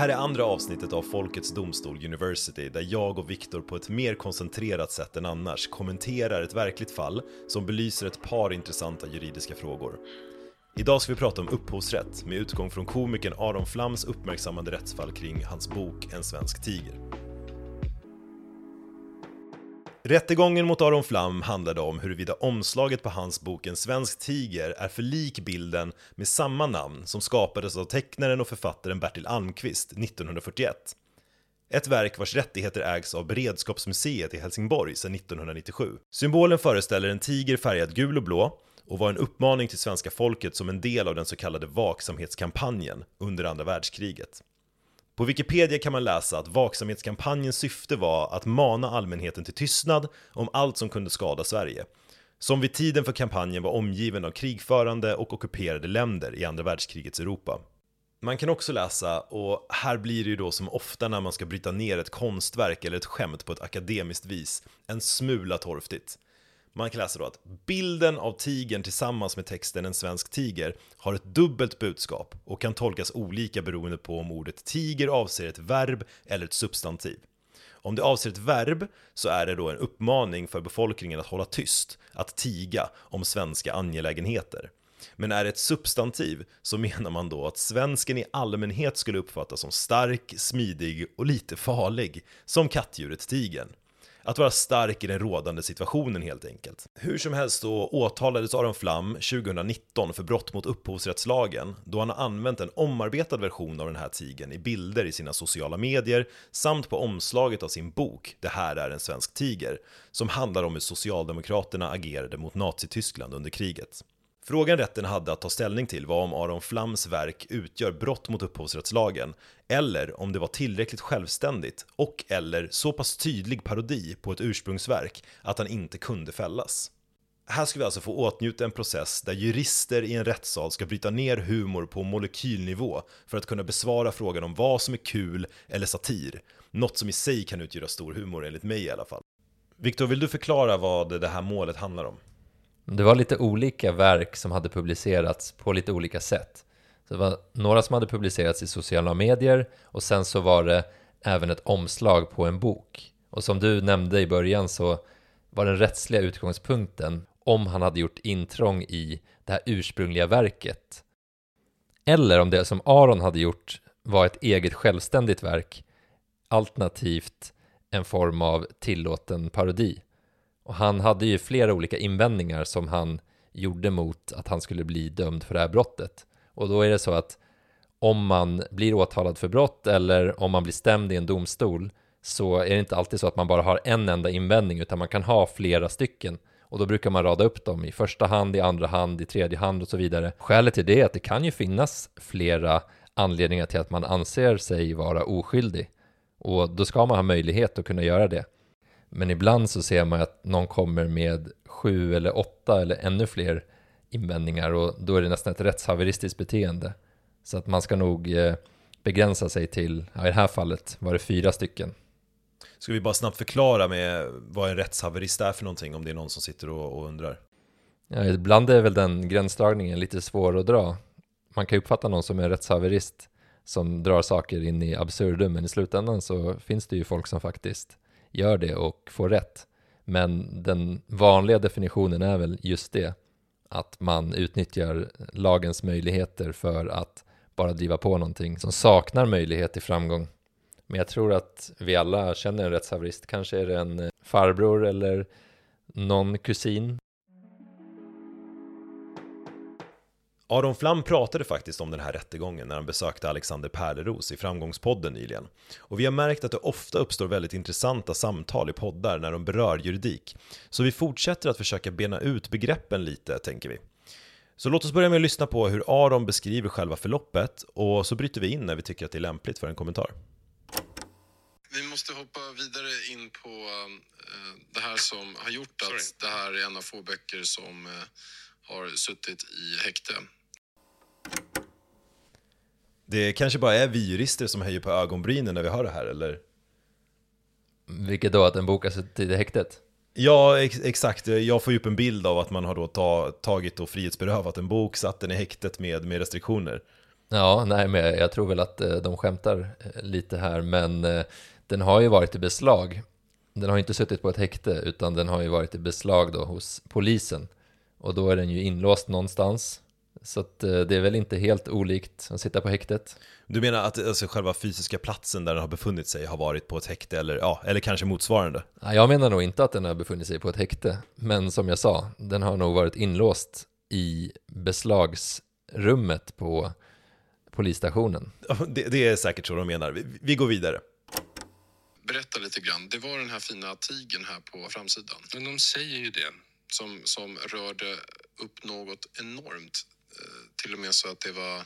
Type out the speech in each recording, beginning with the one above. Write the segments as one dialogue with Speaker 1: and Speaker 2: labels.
Speaker 1: Här är andra avsnittet av Folkets Domstol University där jag och Viktor på ett mer koncentrerat sätt än annars kommenterar ett verkligt fall som belyser ett par intressanta juridiska frågor. Idag ska vi prata om upphovsrätt med utgång från komikern Aron Flams uppmärksammade rättsfall kring hans bok En svensk tiger. Rättegången mot Aron Flam handlade om huruvida omslaget på hans bok En svensk tiger är för lik bilden med samma namn som skapades av tecknaren och författaren Bertil Almqvist 1941. Ett verk vars rättigheter ägs av Beredskapsmuseet i Helsingborg sedan 1997. Symbolen föreställer en tiger färgad gul och blå och var en uppmaning till svenska folket som en del av den så kallade vaksamhetskampanjen under andra världskriget. På Wikipedia kan man läsa att vaksamhetskampanjens syfte var att mana allmänheten till tystnad om allt som kunde skada Sverige, som vid tiden för kampanjen var omgiven av krigförande och ockuperade länder i andra världskrigets Europa. Man kan också läsa, och här blir det ju då som ofta när man ska bryta ner ett konstverk eller ett skämt på ett akademiskt vis, en smula torftigt. Man kan läsa då att bilden av tigern tillsammans med texten En svensk tiger har ett dubbelt budskap och kan tolkas olika beroende på om ordet tiger avser ett verb eller ett substantiv. Om det avser ett verb så är det då en uppmaning för befolkningen att hålla tyst, att tiga om svenska angelägenheter. Men är det ett substantiv så menar man då att svensken i allmänhet skulle uppfattas som stark, smidig och lite farlig, som kattdjuret tigern. Att vara stark i den rådande situationen helt enkelt. Hur som helst så åtalades Aron Flam 2019 för brott mot upphovsrättslagen då han har använt en omarbetad version av den här tigen i bilder i sina sociala medier samt på omslaget av sin bok Det här är en svensk tiger som handlar om hur Socialdemokraterna agerade mot Nazityskland under kriget. Frågan rätten hade att ta ställning till var om Aron Flams verk utgör brott mot upphovsrättslagen eller om det var tillräckligt självständigt och eller så pass tydlig parodi på ett ursprungsverk att han inte kunde fällas. Här ska vi alltså få åtnjuta en process där jurister i en rättssal ska bryta ner humor på molekylnivå för att kunna besvara frågan om vad som är kul eller satir, något som i sig kan utgöra stor humor enligt mig i alla fall. Viktor, vill du förklara vad det här målet handlar om?
Speaker 2: Det var lite olika verk som hade publicerats på lite olika sätt. Så det var några som hade publicerats i sociala medier och sen så var det även ett omslag på en bok. Och som du nämnde i början så var den rättsliga utgångspunkten om han hade gjort intrång i det här ursprungliga verket. Eller om det som Aron hade gjort var ett eget självständigt verk alternativt en form av tillåten parodi. Och han hade ju flera olika invändningar som han gjorde mot att han skulle bli dömd för det här brottet. Och då är det så att om man blir åtalad för brott eller om man blir stämd i en domstol så är det inte alltid så att man bara har en enda invändning utan man kan ha flera stycken. Och då brukar man rada upp dem i första hand, i andra hand, i tredje hand och så vidare. Skälet till det är att det kan ju finnas flera anledningar till att man anser sig vara oskyldig. Och då ska man ha möjlighet att kunna göra det. Men ibland så ser man att någon kommer med sju eller åtta eller ännu fler invändningar och då är det nästan ett rättshaveristiskt beteende. Så att man ska nog eh, begränsa sig till, ja, i det här fallet var det fyra stycken.
Speaker 1: Ska vi bara snabbt förklara med vad en rättshaverist är för någonting om det är någon som sitter och, och undrar?
Speaker 2: Ja, ibland är väl den gränsdragningen lite svår att dra. Man kan uppfatta någon som en rättshaverist som drar saker in i absurdum, men i slutändan så finns det ju folk som faktiskt gör det och får rätt. Men den vanliga definitionen är väl just det, att man utnyttjar lagens möjligheter för att bara driva på någonting som saknar möjlighet till framgång. Men jag tror att vi alla känner en rättshaverist. Kanske är det en farbror eller någon kusin
Speaker 1: Aron Flam pratade faktiskt om den här rättegången när han besökte Alexander Pärleros i Framgångspodden nyligen. Och vi har märkt att det ofta uppstår väldigt intressanta samtal i poddar när de berör juridik. Så vi fortsätter att försöka bena ut begreppen lite, tänker vi. Så låt oss börja med att lyssna på hur Aron beskriver själva förloppet och så bryter vi in när vi tycker att det är lämpligt för en kommentar.
Speaker 3: vi måste hoppa vidare in på uh, det här som har gjort att Sorry. det här är en av få böcker som uh, har suttit i häkte.
Speaker 1: Det kanske bara är vi jurister som höjer på ögonbrynen när vi hör det här, eller?
Speaker 2: Vilket då, att en bok har suttit i häktet?
Speaker 1: Ja, ex exakt. Jag får ju upp en bild av att man har då ta, tagit och frihetsberövat en bok, satt den i häktet med, med restriktioner.
Speaker 2: Ja, nej, men jag tror väl att eh, de skämtar eh, lite här, men eh, den har ju varit i beslag. Den har inte suttit på ett häkte, utan den har ju varit i beslag då hos polisen. Och då är den ju inlåst någonstans. Så att det är väl inte helt olikt att sitta på häktet.
Speaker 1: Du menar att alltså, själva fysiska platsen där den har befunnit sig har varit på ett häkte eller, ja, eller kanske motsvarande?
Speaker 2: Ja, jag menar nog inte att den har befunnit sig på ett häkte. Men som jag sa, den har nog varit inlåst i beslagsrummet på polisstationen.
Speaker 1: Det, det, är säkert så de menar. Vi, vi, går vidare.
Speaker 3: Berätta lite grann. Det var den här fina tigen här på framsidan.
Speaker 4: Men de säger ju det.
Speaker 3: Som, som rörde upp något enormt. Eh, till och med så att det var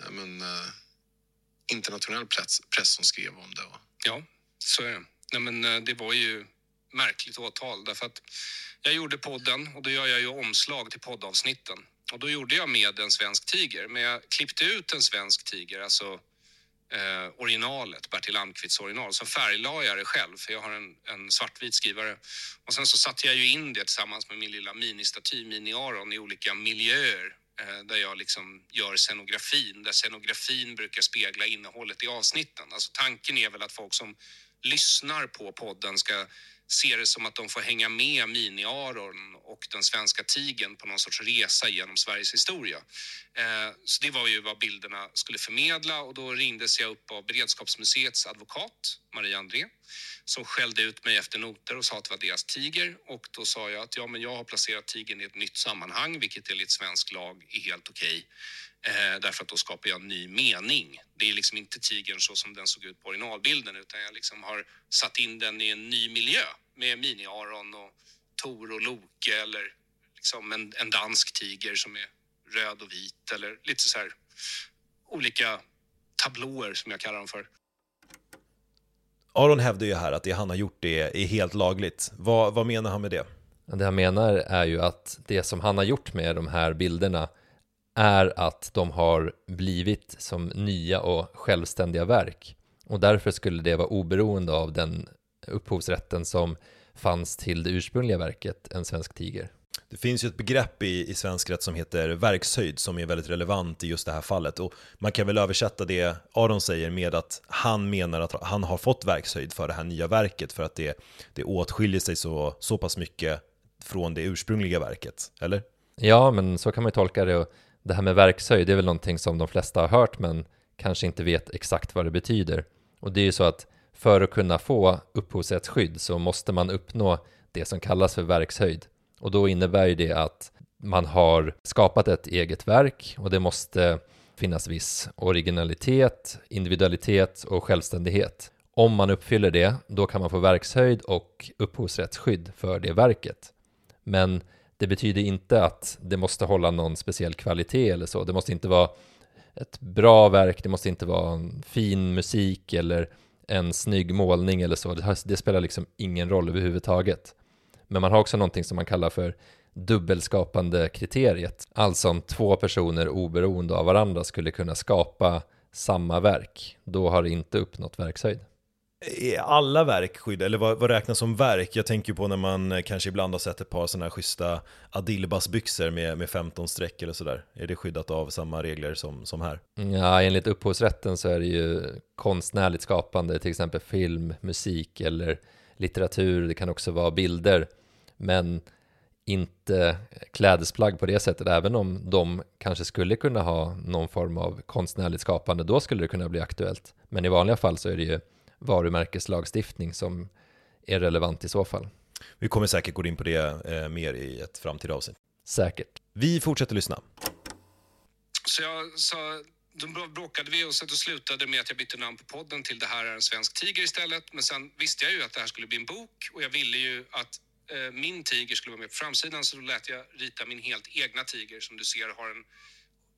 Speaker 3: nej men, eh, internationell press, press som skrev om det.
Speaker 4: Ja, så är det. Nej, men, eh, det var ju märkligt åtal därför att jag gjorde podden och då gör jag ju omslag till poddavsnitten. Och då gjorde jag med en svensk tiger, men jag klippte ut en svensk tiger, alltså eh, originalet, Bertil Almqvists original. Så färglade jag det själv, för jag har en, en svartvit skrivare. Och sen så satte jag ju in det tillsammans med min lilla ministaty, Mini-Aron, i olika miljöer Eh, där jag liksom gör scenografin, där scenografin brukar spegla innehållet i avsnitten. Alltså tanken är väl att folk som lyssnar på podden ska ser det som att de får hänga med Mini-Aron och den svenska tigen på någon sorts resa genom Sveriges historia. Eh, så det var ju vad bilderna skulle förmedla och då ringdes jag upp av Beredskapsmuseets advokat Maria André som skällde ut mig efter noter och sa att det var deras tiger och då sa jag att ja, men jag har placerat tigern i ett nytt sammanhang, vilket enligt svensk lag är helt okej. Okay. Eh, därför att då skapar jag en ny mening. Det är liksom inte tigern så som den såg ut på originalbilden utan jag liksom har satt in den i en ny miljö med Mini-Aron och Tor och Loke eller liksom en, en dansk tiger som är röd och vit eller lite så här olika tablåer som jag kallar dem för.
Speaker 1: Aron hävdar ju här att det han har gjort det är helt lagligt. Vad, vad menar han med det?
Speaker 2: Det han menar är ju att det som han har gjort med de här bilderna är att de har blivit som nya och självständiga verk. Och därför skulle det vara oberoende av den upphovsrätten som fanns till det ursprungliga verket, En svensk tiger.
Speaker 1: Det finns ju ett begrepp i, i svensk rätt som heter verkshöjd som är väldigt relevant i just det här fallet och man kan väl översätta det Aron säger med att han menar att han har fått verkshöjd för det här nya verket för att det, det åtskiljer sig så, så pass mycket från det ursprungliga verket, eller?
Speaker 2: Ja, men så kan man ju tolka det och det här med verkshöjd, det är väl någonting som de flesta har hört men kanske inte vet exakt vad det betyder. Och det är ju så att för att kunna få upphovsrättsskydd så måste man uppnå det som kallas för verkshöjd. Och då innebär ju det att man har skapat ett eget verk och det måste finnas viss originalitet, individualitet och självständighet. Om man uppfyller det, då kan man få verkshöjd och upphovsrättsskydd för det verket. Men det betyder inte att det måste hålla någon speciell kvalitet eller så. Det måste inte vara ett bra verk, det måste inte vara en fin musik eller en snygg målning eller så. Det spelar liksom ingen roll överhuvudtaget. Men man har också någonting som man kallar för dubbelskapande kriteriet. Alltså om två personer oberoende av varandra skulle kunna skapa samma verk, då har det inte uppnått verkshöjd.
Speaker 1: Är alla verk skyddade, eller vad, vad, räknas som verk? Jag tänker på när man eh, kanske ibland har sett ett par sådana här schyssta Adilbas-byxor med, med 15 streck eller sådär. Är det skyddat av samma regler som, som här?
Speaker 2: Ja, enligt upphovsrätten så är det ju konstnärligt skapande, till exempel film, musik eller litteratur. Det kan också vara bilder, men inte klädesplagg på det sättet, även om de kanske skulle kunna ha någon form av konstnärligt skapande, då skulle det kunna bli aktuellt. Men i vanliga fall så är det ju varumärkeslagstiftning som är relevant i så fall.
Speaker 1: Vi kommer säkert gå in på det eh, mer i ett framtida avsnitt.
Speaker 2: Säkert.
Speaker 1: Vi fortsätter lyssna.
Speaker 4: Så jag sa, då bråkade vi och så slutade med att jag bytte namn på podden till Det här är en svensk tiger istället. Men sen visste jag ju att det här skulle bli en bok och jag ville ju att eh, min tiger skulle vara med på framsidan så då lät jag rita min helt egna tiger som du ser har en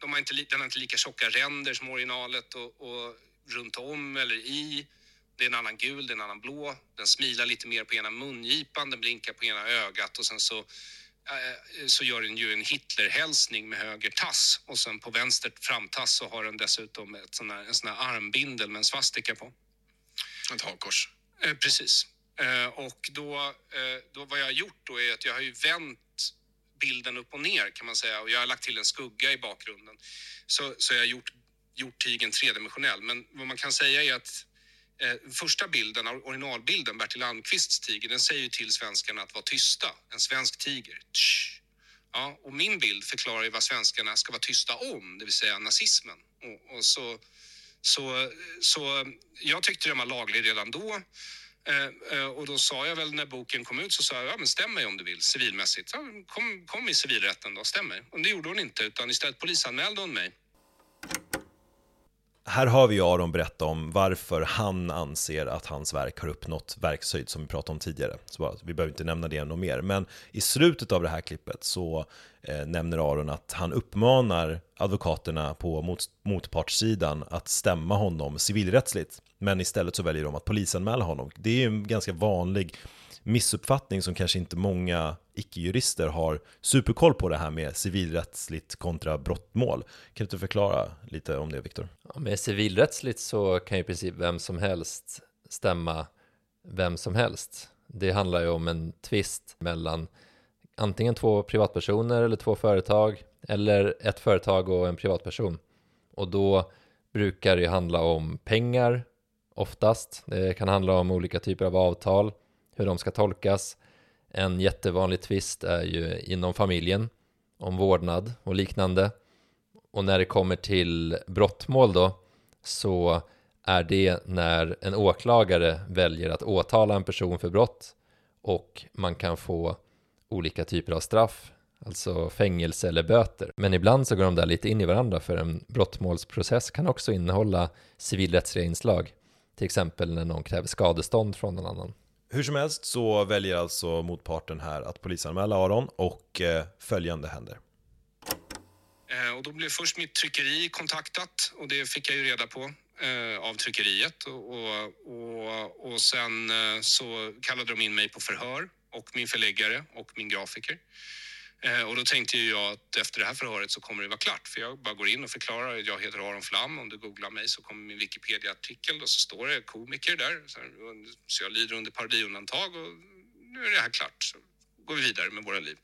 Speaker 4: de har inte, den har inte lika tjocka ränder som originalet och, och runt om eller i Det är en annan gul, det är en annan blå. Den smilar lite mer på ena mungipan, den blinkar på ena ögat och sen så eh, så gör den ju en Hitlerhälsning med höger tass och sen på vänster framtass så har den dessutom ett sån här, en sån här armbindel med en svastika på.
Speaker 3: Ett hakkors.
Speaker 4: Eh, precis. Eh, och då, eh, då vad jag har gjort då är att jag har ju vänt bilden upp och ner kan man säga och jag har lagt till en skugga i bakgrunden. Så, så jag har gjort, gjort tigern tredimensionell. Men vad man kan säga är att eh, första bilden, originalbilden, Bertil Almqvists tiger, den säger ju till svenskarna att vara tysta. En svensk tiger. Tsch. Ja, och min bild förklarar ju vad svenskarna ska vara tysta om, det vill säga nazismen. Och, och så, så, så jag tyckte den var laglig redan då. Eh, eh och då sa jag väl när boken kom ut så sa jag, ja men stäm mig om du vill civilmässigt. Ja, kom, kom i civilrätten då, stäm mig. Och det gjorde hon inte utan istället polisanmälde hon mig.
Speaker 1: Här hör vi Aron berätta om varför han anser att hans verk har uppnått verkshöjd som vi pratade om tidigare. Så vi behöver inte nämna det något mer. Men i slutet av det här klippet så eh, nämner Aron att han uppmanar advokaterna på mot, motpartssidan att stämma honom civilrättsligt. Men istället så väljer de att polisanmäla honom. Det är ju en ganska vanlig missuppfattning som kanske inte många icke-jurister har superkoll på det här med civilrättsligt kontra brottmål. Kan du inte förklara lite om det, Viktor?
Speaker 2: Ja, med civilrättsligt så kan ju i princip vem som helst stämma vem som helst. Det handlar ju om en tvist mellan antingen två privatpersoner eller två företag eller ett företag och en privatperson. Och då brukar det handla om pengar oftast. Det kan handla om olika typer av avtal, hur de ska tolkas. En jättevanlig tvist är ju inom familjen om vårdnad och liknande. Och när det kommer till brottmål då så är det när en åklagare väljer att åtala en person för brott och man kan få olika typer av straff, alltså fängelse eller böter. Men ibland så går de där lite in i varandra för en brottmålsprocess kan också innehålla civilrättsliga inslag. Till exempel när någon kräver skadestånd från någon annan.
Speaker 1: Hur som helst så väljer alltså motparten här att polisanmäla Aron och eh, följande händer.
Speaker 4: Eh, och då blev först mitt tryckeri kontaktat och det fick jag ju reda på eh, av tryckeriet. Och, och, och sen eh, så kallade de in mig på förhör och min förläggare och min grafiker. Eh, och då tänkte ju jag att efter det här förhöret så kommer det vara klart. För jag bara går in och förklarar att jag heter Aron Flam. Om du googlar mig så kommer min Wikipedia-artikel och så står det komiker där. Så jag lider under parodiundantag och nu är det här klart. Så går vi vidare med våra liv.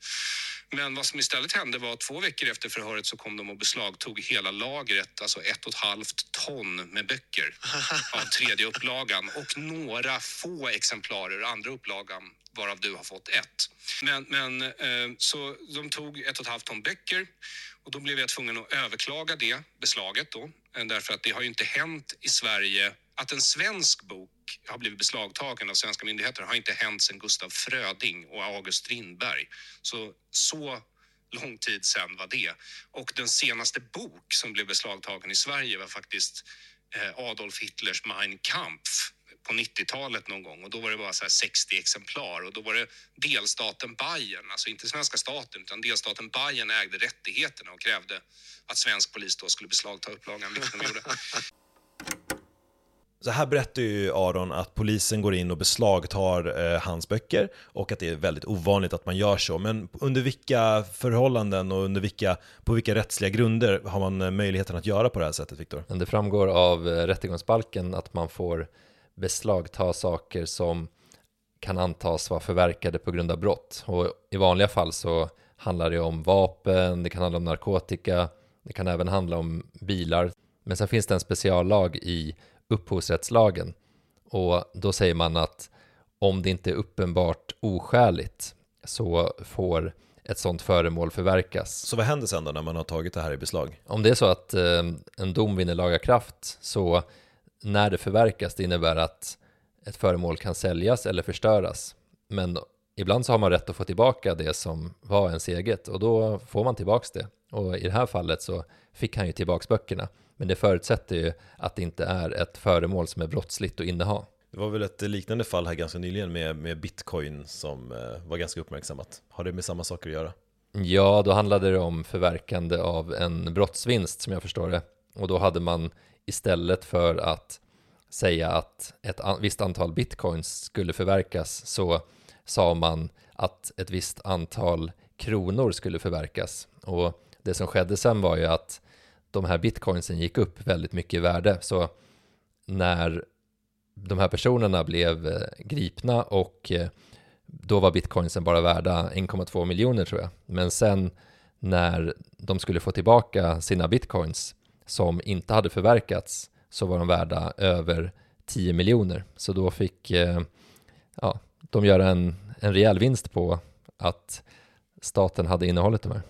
Speaker 4: Men vad som istället hände var att två veckor efter förhöret så kom de och beslagtog hela lagret, alltså ett och ett halvt ton med böcker av tredje upplagan och några få exemplar ur andra upplagan varav du har fått ett. Men, men eh, så de tog ett och ett halvt ton böcker och då blev jag tvungen att överklaga det beslaget då, eh, därför att det har ju inte hänt i Sverige att en svensk bok har blivit beslagtagen av svenska myndigheter har inte hänt sedan Gustaf Fröding och August Strindberg. Så, så lång tid sedan var det. Och den senaste bok som blev beslagtagen i Sverige var faktiskt eh, Adolf Hitlers Mein Kampf på 90-talet någon gång och då var det bara så 60 exemplar och då var det delstaten Bayern, alltså inte svenska staten utan delstaten Bayern ägde rättigheterna och krävde att svensk polis då skulle beslagta upplagan, vilket de gjorde.
Speaker 1: Så här berättar ju Aron att polisen går in och beslagtar eh, hans böcker och att det är väldigt ovanligt att man gör så. Men under vilka förhållanden och under vilka, på vilka rättsliga grunder har man eh, möjligheten att göra på det här sättet, Viktor?
Speaker 2: Det framgår av eh, rättegångsbalken att man får beslagta saker som kan antas vara förverkade på grund av brott. Och i vanliga fall så handlar det om vapen, det kan handla om narkotika, det kan även handla om bilar. Men sen finns det en speciallag i upphovsrättslagen och då säger man att om det inte är uppenbart oskäligt så får ett sådant föremål förverkas.
Speaker 1: Så vad händer sen då när man har tagit det här i beslag?
Speaker 2: Om det är så att eh, en dom vinner laga kraft så när det förverkas det innebär att ett föremål kan säljas eller förstöras. Men ibland så har man rätt att få tillbaka det som var ens eget och då får man tillbaks det. Och i det här fallet så fick han ju tillbaks böckerna. Men det förutsätter ju att det inte är ett föremål som är brottsligt att inneha.
Speaker 1: Det var väl ett liknande fall här ganska nyligen med, med bitcoin som eh, var ganska uppmärksammat. Har det med samma saker att göra?
Speaker 2: Ja, då handlade det om förverkande av en brottsvinst som jag förstår det. Och då hade man istället för att säga att ett visst antal bitcoins skulle förverkas så sa man att ett visst antal kronor skulle förverkas. Och det som skedde sen var ju att de här bitcoinsen gick upp väldigt mycket i värde. Så när de här personerna blev eh, gripna och eh, då var bitcoinsen bara värda 1,2 miljoner tror jag. Men sen när de skulle få tillbaka sina bitcoins som inte hade förverkats så var de värda över 10 miljoner. Så då fick eh, ja, de göra en, en rejäl vinst på att staten hade innehållit de här.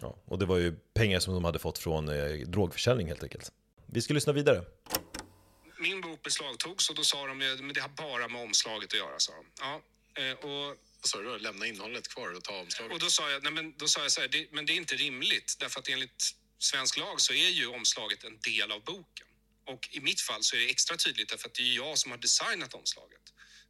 Speaker 1: Ja, och det var ju pengar som de hade fått från eh, drogförsäljning helt enkelt. Vi ska lyssna vidare.
Speaker 4: Min bok beslagtogs och då sa de att det har bara med omslaget att göra. Sa de. Ja, eh, och
Speaker 3: Vad sa du? Lämna innehållet kvar och ta omslaget?
Speaker 4: Och då sa jag, nej men, då sa jag så här, det, men det är inte rimligt därför att enligt svensk lag så är ju omslaget en del av boken. Och i mitt fall så är det extra tydligt därför att det är jag som har designat omslaget.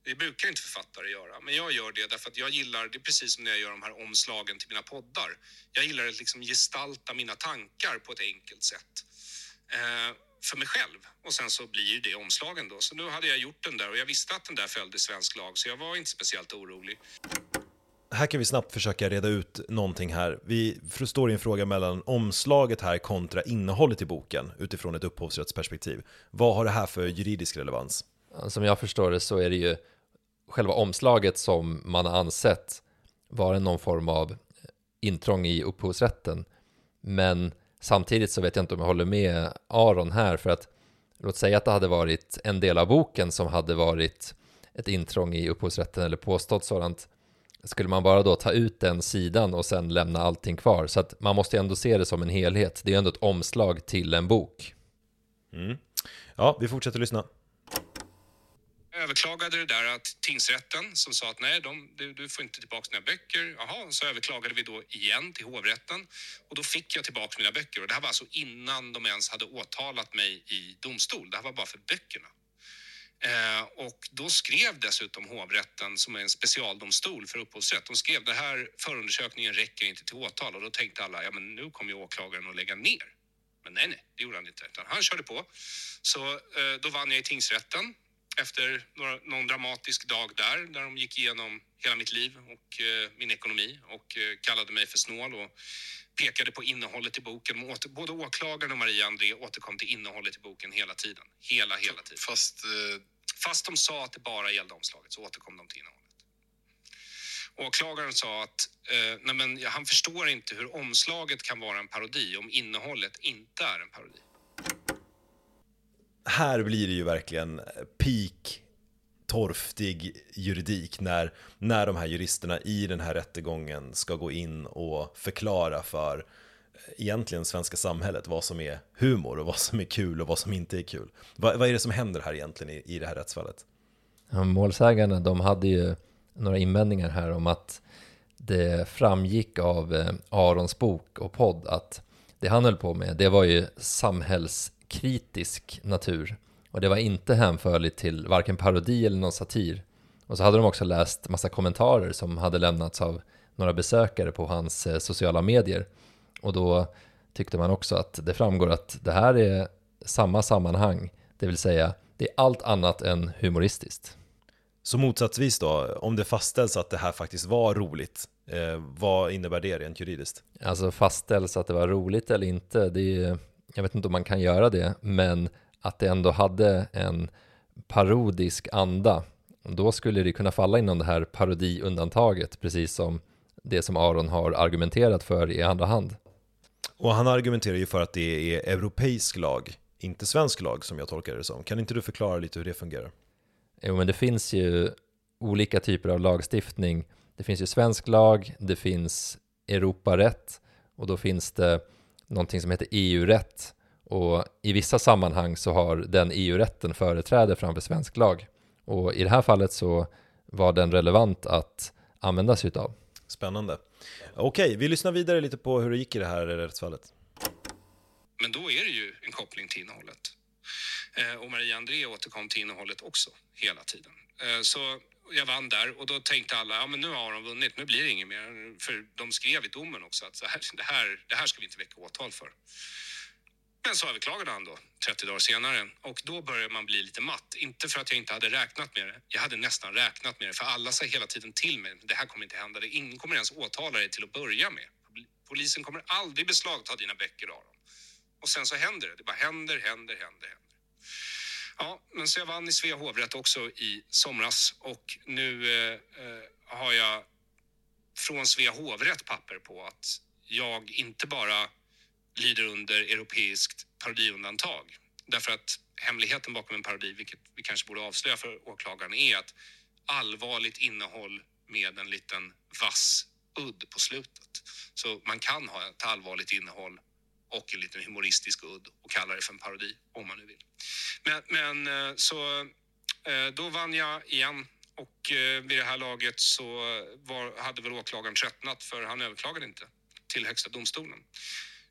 Speaker 4: Det brukar inte författare göra, men jag gör det därför att jag gillar, det är precis som när jag gör de här omslagen till mina poddar. Jag gillar att liksom gestalta mina tankar på ett enkelt sätt. Eh, för mig själv. Och sen så blir ju det omslagen då. Så nu hade jag gjort den där och jag visste att den där följde svensk lag så jag var inte speciellt orolig.
Speaker 1: Här kan vi snabbt försöka reda ut någonting här. Vi står i en fråga mellan omslaget här kontra innehållet i boken utifrån ett upphovsrättsperspektiv. Vad har det här för juridisk relevans?
Speaker 2: Som jag förstår det så är det ju själva omslaget som man har ansett vara någon form av intrång i upphovsrätten. Men samtidigt så vet jag inte om jag håller med Aron här för att låt säga att det hade varit en del av boken som hade varit ett intrång i upphovsrätten eller påstått sådant skulle man bara då ta ut den sidan och sen lämna allting kvar så att man måste ändå se det som en helhet det är ändå ett omslag till en bok
Speaker 1: mm. Ja, vi fortsätter lyssna
Speaker 4: överklagade det där att tingsrätten som sa att nej, de, du, du, får inte tillbaka dina böcker. Jaha, så överklagade vi då igen till hovrätten och då fick jag tillbaka mina böcker. Och det här var alltså innan de ens hade åtalat mig i domstol. Det här var bara för böckerna. Eh, och då skrev dessutom hovrätten, som är en specialdomstol för upphovsrätt, de skrev det här förundersökningen räcker inte till åtal och då tänkte alla, ja men nu kommer ju åklagaren att lägga ner. Men nej, nej, det gjorde han inte, utan han körde på. Så eh, då vann jag i tingsrätten efter några, någon dramatisk dag där, där de gick igenom hela mitt liv och eh, min ekonomi och eh, kallade mig för snål och pekade på innehållet i boken. Åter, både åklagaren och Maria André återkom till innehållet i boken hela tiden. Hela, hela tiden.
Speaker 3: Fast, eh...
Speaker 4: Fast de sa att det bara gällde omslaget så återkom de till innehållet. Åklagaren sa att eh, nej men, ja, han förstår inte hur omslaget kan vara en parodi om innehållet inte är en parodi
Speaker 1: här blir det ju verkligen eh, peak torftig juridik när, när de här juristerna i den här rättegången ska gå in och förklara för eh, egentligen svenska samhället vad som är humor och vad som är kul och vad som inte är kul. Vad, vad är det som händer här egentligen i, i det här rättsfallet?
Speaker 2: Ja, målsägarna de hade ju några invändningar här om att det framgick av eh, Arons bok och podd att det han höll på med det var ju samhällskritisk natur och det var inte hänförligt till varken parodi eller någon satir. Och så hade de också läst massa kommentarer som hade lämnats av några besökare på hans eh, sociala medier. Och då tyckte man också att det framgår att det här är samma sammanhang, det vill säga det är allt annat än humoristiskt.
Speaker 1: Så motsatsvis då, om det fastställs att det här faktiskt var roligt, eh, vad innebär det rent juridiskt?
Speaker 2: Alltså fastställs att det var roligt eller inte, det är jag vet inte om man kan göra det, men att det ändå hade en parodisk anda, då skulle det kunna falla inom det här parodiundantaget, precis som det som Aron har argumenterat för i andra hand.
Speaker 1: Och han argumenterar ju för att det är europeisk lag, inte svensk lag som jag tolkar det som. Kan inte du förklara lite hur det fungerar?
Speaker 2: Jo, men det finns ju olika typer av lagstiftning. Det finns ju svensk lag, det finns Europarätt och då finns det någonting som heter EU-rätt och i vissa sammanhang så har den EU-rätten företräde framför svensk lag och i det här fallet så var den relevant att använda sig utav.
Speaker 1: Spännande. Okej, vi lyssnar vidare lite på hur det gick i det här rättsfallet.
Speaker 4: Men då är det ju en koppling till innehållet. Eh, och Maria André återkom till innehållet också hela tiden. Eh, så jag vann där och då tänkte alla, ja men nu har de vunnit, nu blir det inget mer. För de skrev i domen också att så här, det, här, det här ska vi inte väcka åtal för. Men så överklagade han då 30 dagar senare och då började man bli lite matt. Inte för att jag inte hade räknat med det. Jag hade nästan räknat med det för alla sa hela tiden till mig. Det här kommer inte hända. Det ingen kommer ens åtala dig till att börja med. Polisen kommer aldrig beslagta dina böcker Aron. Och sen så händer det. Det bara händer, händer, händer, händer. Ja, men så jag vann i Svea hovrätt också i somras och nu eh, eh har jag från Svea hovrätt papper på att jag inte bara lyder under europeiskt parodiundantag. Därför att hemligheten bakom en parodi, vilket vi kanske borde avslöja för åklagaren, är att allvarligt innehåll med en liten vass udd på slutet. Så man kan ha ett allvarligt innehåll och en liten humoristisk udd och kalla det för en parodi om man nu vill. Men, men eh, så eh, då vann jag igen och eh, vid det här laget så var, hade väl åklagaren tröttnat för han överklagade inte till Högsta domstolen.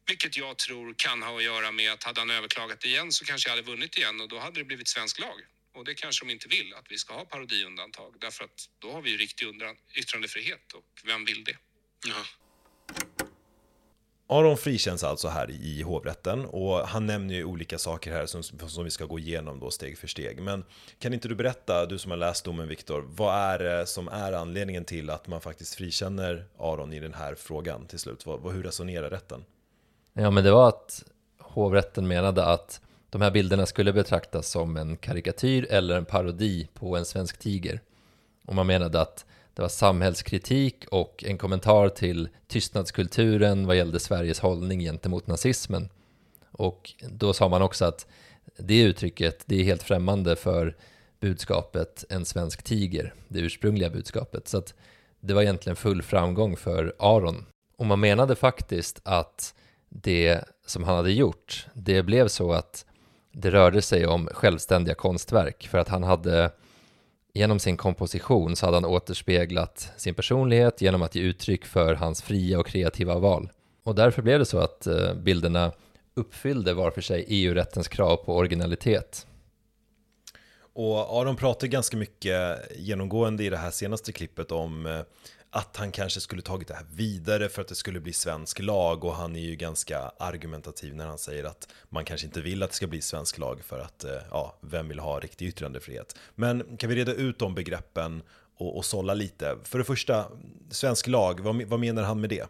Speaker 4: Vilket jag tror kan ha att göra med att hade han överklagat igen så kanske jag hade vunnit igen och då hade det blivit svensk lag. Och det kanske de inte vill, att vi ska ha parodiundantag. Därför att då har vi ju riktig yttrandefrihet och vem vill det? Ja.
Speaker 1: Aron frikänns alltså här i hovrätten och han nämner ju olika saker här som, som vi ska gå igenom då steg för steg. Men kan inte du berätta, du som har läst domen Viktor, vad är det som är anledningen till att man faktiskt frikänner Aron i den här frågan till slut? Vad, hur resonerar rätten?
Speaker 2: Ja, men det var att hovrätten menade att de här bilderna skulle betraktas som en karikatyr eller en parodi på en svensk tiger. Och man menade att det var samhällskritik och en kommentar till tystnadskulturen vad gällde Sveriges hållning gentemot nazismen. Och då sa man också att det uttrycket, det är helt främmande för budskapet en svensk tiger, det ursprungliga budskapet. Så att det var egentligen full framgång för Aron. Och man menade faktiskt att det som han hade gjort, det blev så att det rörde sig om självständiga konstverk för att han hade genom sin komposition så hade han återspeglat sin personlighet genom att ge uttryck för hans fria och kreativa val. Och därför blev det så att eh, bilderna uppfyllde var för sig EU-rättens krav på originalitet.
Speaker 1: Och Aron pratar ganska mycket genomgående i det här senaste klippet om eh, att han kanske skulle tagit det här vidare för att det skulle bli svensk lag och han är ju ganska argumentativ när han säger att man kanske inte vill att det ska bli svensk lag för att, eh, ja, vem vill ha riktig yttrandefrihet? Men kan vi reda ut de begreppen och, och sålla lite? För det första, svensk lag, vad, vad menar han med det?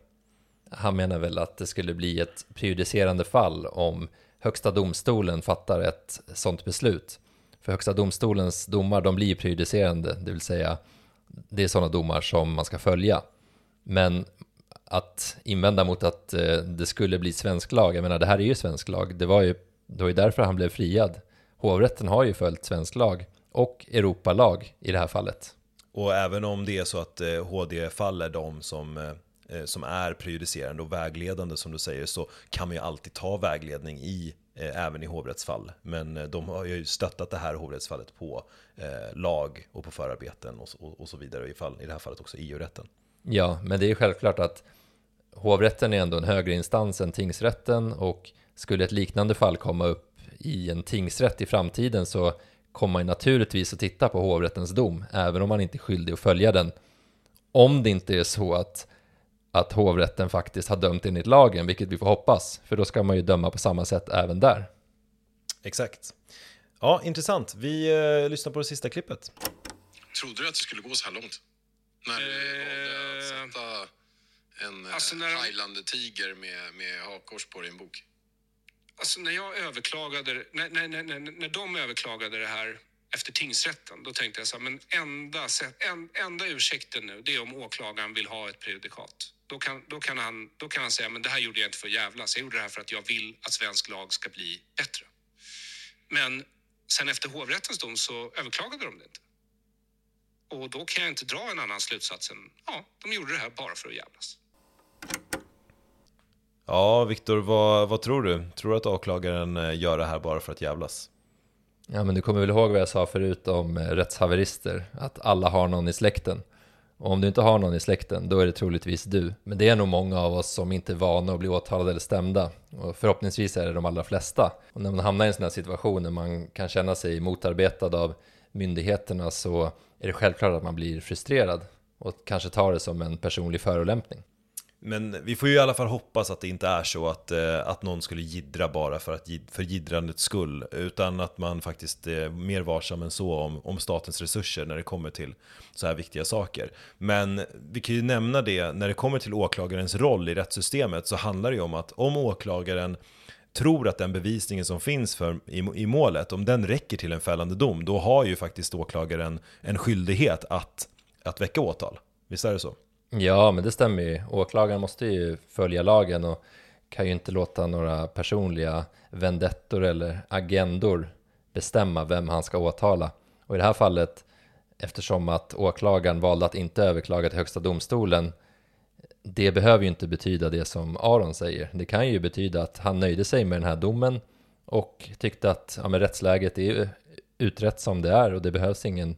Speaker 2: Han menar väl att det skulle bli ett prejudicerande fall om Högsta domstolen fattar ett sånt beslut. För Högsta domstolens domar, de blir prejudicerande, det vill säga det är sådana domar som man ska följa. Men att invända mot att eh, det skulle bli svensk lag, jag menar det här är ju svensk lag, det var ju, det var ju därför han blev friad. Hovrätten har ju följt svensk lag och Europalag i det här fallet.
Speaker 1: Och även om det är så att eh, HD faller de som, eh, Eh, som är prejudicerande och vägledande som du säger så kan man ju alltid ta vägledning i eh, även i hovrättsfall. Men eh, de har ju stöttat det här hovrättsfallet på eh, lag och på förarbeten och, och, och så vidare, i, fall, i det här fallet också EU-rätten.
Speaker 2: Ja, men det är självklart att hovrätten är ändå en högre instans än tingsrätten och skulle ett liknande fall komma upp i en tingsrätt i framtiden så kommer man naturligtvis att titta på hovrättens dom, även om man inte är skyldig att följa den. Om det inte är så att att hovrätten faktiskt har dömt enligt lagen, vilket vi får hoppas, för då ska man ju döma på samma sätt även där.
Speaker 1: Exakt. Ja, intressant. Vi eh, lyssnar på det sista klippet.
Speaker 3: Trodde du att det skulle gå så här långt? När du valde att eh, sätta en eh, alltså när... Thailand-tiger med, med hakkors på din bok?
Speaker 4: Alltså när jag överklagade, när, när, när, när de överklagade det här efter tingsrätten, då tänkte jag så här, men enda, en, enda ursäkten nu, det är om åklagaren vill ha ett prejudikat. Då kan, då, kan han, då kan han säga, men det här gjorde jag inte för att jävlas, jag gjorde det här för att jag vill att svensk lag ska bli bättre. Men sen efter hovrättens dom så överklagade de det inte. Och då kan jag inte dra en annan slutsats än, ja, de gjorde det här bara för att jävlas.
Speaker 1: Ja, Viktor, vad, vad tror du? Tror du att åklagaren eh, gör det här bara för att jävlas?
Speaker 2: Ja, men du kommer väl ihåg vad jag sa förut om eh, rättshaverister? Att alla har någon i släkten. Och om du inte har någon i släkten, då är det troligtvis du. Men det är nog många av oss som inte är vana att bli åtalade eller stämda. Och förhoppningsvis är det de allra flesta. Och när man hamnar i en sån här situation där man kan känna sig motarbetad av myndigheterna så är det självklart att man blir frustrerad och kanske tar det som en personlig förolämpning.
Speaker 1: Men vi får ju i alla fall hoppas att det inte är så att, eh, att någon skulle gidra bara för, att, för gidrandets skull. Utan att man faktiskt är mer varsam än så om, om statens resurser när det kommer till så här viktiga saker. Men vi kan ju nämna det, när det kommer till åklagarens roll i rättssystemet så handlar det ju om att om åklagaren tror att den bevisningen som finns för, i, i målet, om den räcker till en fällande dom, då har ju faktiskt åklagaren en skyldighet att, att väcka åtal. Visst är det så?
Speaker 2: Ja, men det stämmer ju. Åklagaren måste ju följa lagen och kan ju inte låta några personliga vendettor eller agendor bestämma vem han ska åtala. Och i det här fallet, eftersom att åklagaren valde att inte överklaga till Högsta domstolen, det behöver ju inte betyda det som Aron säger. Det kan ju betyda att han nöjde sig med den här domen och tyckte att ja, men rättsläget är utrett som det är och det behövs ingen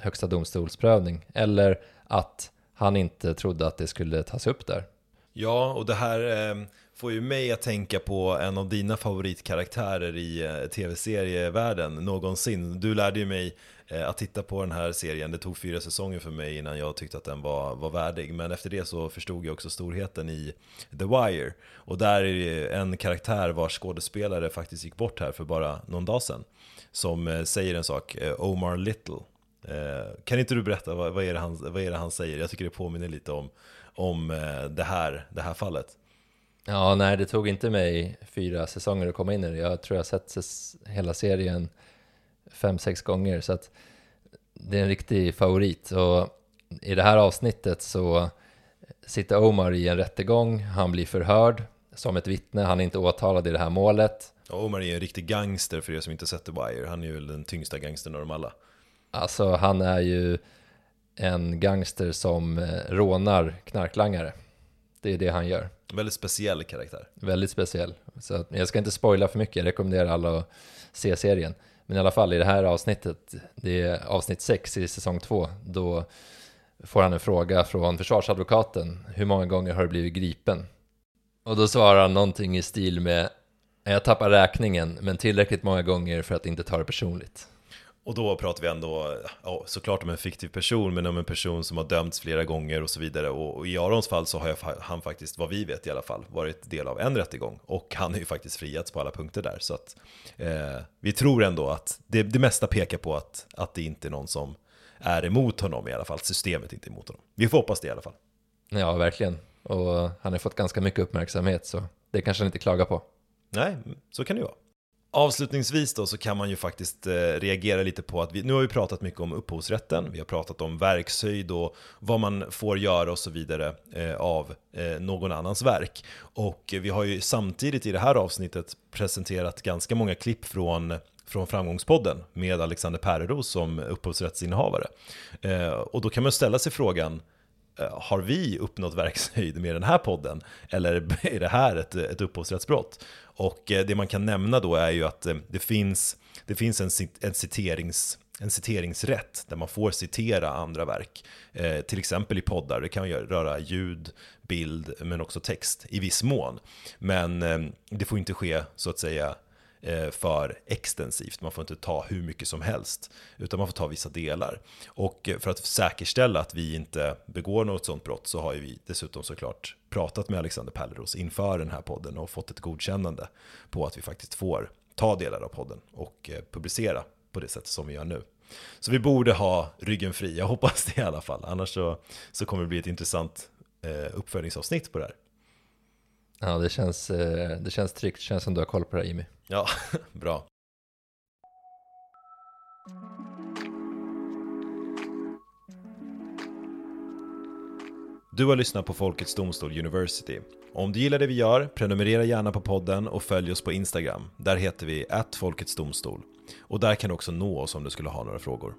Speaker 2: Högsta domstolsprövning. Eller att han inte trodde att det skulle tas upp där.
Speaker 1: Ja, och det här eh, får ju mig att tänka på en av dina favoritkaraktärer i eh, tv-serievärlden någonsin. Du lärde ju mig eh, att titta på den här serien, det tog fyra säsonger för mig innan jag tyckte att den var, var värdig. Men efter det så förstod jag också storheten i The Wire. Och där är det en karaktär vars skådespelare faktiskt gick bort här för bara någon dag sedan. Som eh, säger en sak, eh, Omar Little. Eh, kan inte du berätta, vad, vad, är det han, vad är det han säger? Jag tycker det påminner lite om, om eh, det, här, det här fallet.
Speaker 2: Ja, nej, det tog inte mig fyra säsonger att komma in i det. Jag tror jag har sett hela serien fem, sex gånger, så att det är en riktig favorit. Och i det här avsnittet så sitter Omar i en rättegång, han blir förhörd som ett vittne, han är inte åtalad i det här målet.
Speaker 1: Omar är en riktig gangster för er som inte sett The Wire, han är ju den tyngsta gangstern av dem alla.
Speaker 2: Alltså han är ju en gangster som eh, rånar knarklangare. Det är det han gör.
Speaker 1: Väldigt speciell karaktär.
Speaker 2: Väldigt speciell. Så jag ska inte spoila för mycket, jag rekommenderar alla att se serien. Men i alla fall i det här avsnittet, det är avsnitt 6 i säsong 2, då får han en fråga från försvarsadvokaten. Hur många gånger har du blivit gripen? Och då svarar han någonting i stil med Jag tappar räkningen, men tillräckligt många gånger för att inte ta det personligt.
Speaker 1: Och då pratar vi ändå ja, såklart om en fiktiv person, men om en person som har dömts flera gånger och så vidare. Och, och i Arons fall så har jag, han faktiskt, vad vi vet i alla fall, varit del av en rättegång. Och han är ju faktiskt friats på alla punkter där. Så att eh, vi tror ändå att det, det mesta pekar på att, att det inte är någon som är emot honom i alla fall. Systemet är inte emot honom. Vi får hoppas det i alla fall.
Speaker 2: Ja, verkligen. Och han har fått ganska mycket uppmärksamhet, så det kanske han inte klagar på.
Speaker 1: Nej, så kan det ju vara. Avslutningsvis då så kan man ju faktiskt eh, reagera lite på att vi, nu har vi pratat mycket om upphovsrätten, vi har pratat om verkshöjd och vad man får göra och så vidare eh, av eh, någon annans verk. Och vi har ju samtidigt i det här avsnittet presenterat ganska många klipp från från Framgångspodden med Alexander Pärleros som upphovsrättsinnehavare. Eh, och då kan man ställa sig frågan, Eh, har vi uppnått verkshöjd med den här podden? Eller är det här ett, ett upphovsrättsbrott? Och eh, det man kan nämna då är ju att eh, det finns, det finns en, en, citerings, en citeringsrätt där man får citera andra verk. Eh, till exempel i poddar, det kan röra ljud, bild men också text i viss mån. Men eh, det får inte ske så att säga Eh, för extensivt. Man får inte ta hur mycket som helst, utan man får ta vissa delar. Och eh, för att säkerställa att vi inte begår något sådant brott så har ju vi dessutom såklart pratat med Alexander Pärleros inför den här podden och fått ett godkännande på att vi faktiskt får ta delar av podden och eh, publicera på det sättet som vi gör nu. Så vi borde ha ryggen fri, jag hoppas det i alla fall. Annars så, så kommer det bli ett intressant eh, uppföljningsavsnitt på det här.
Speaker 2: Ja, det känns, det känns tryggt. Det känns som du har koll på det här, Jimmy.
Speaker 1: Ja, bra. Du har lyssnat på Folkets Domstol University. Om du gillar det vi gör, prenumerera gärna på podden och följ oss på Instagram. Där heter vi att Folkets Domstol. Och där kan du också nå oss om du skulle ha några frågor.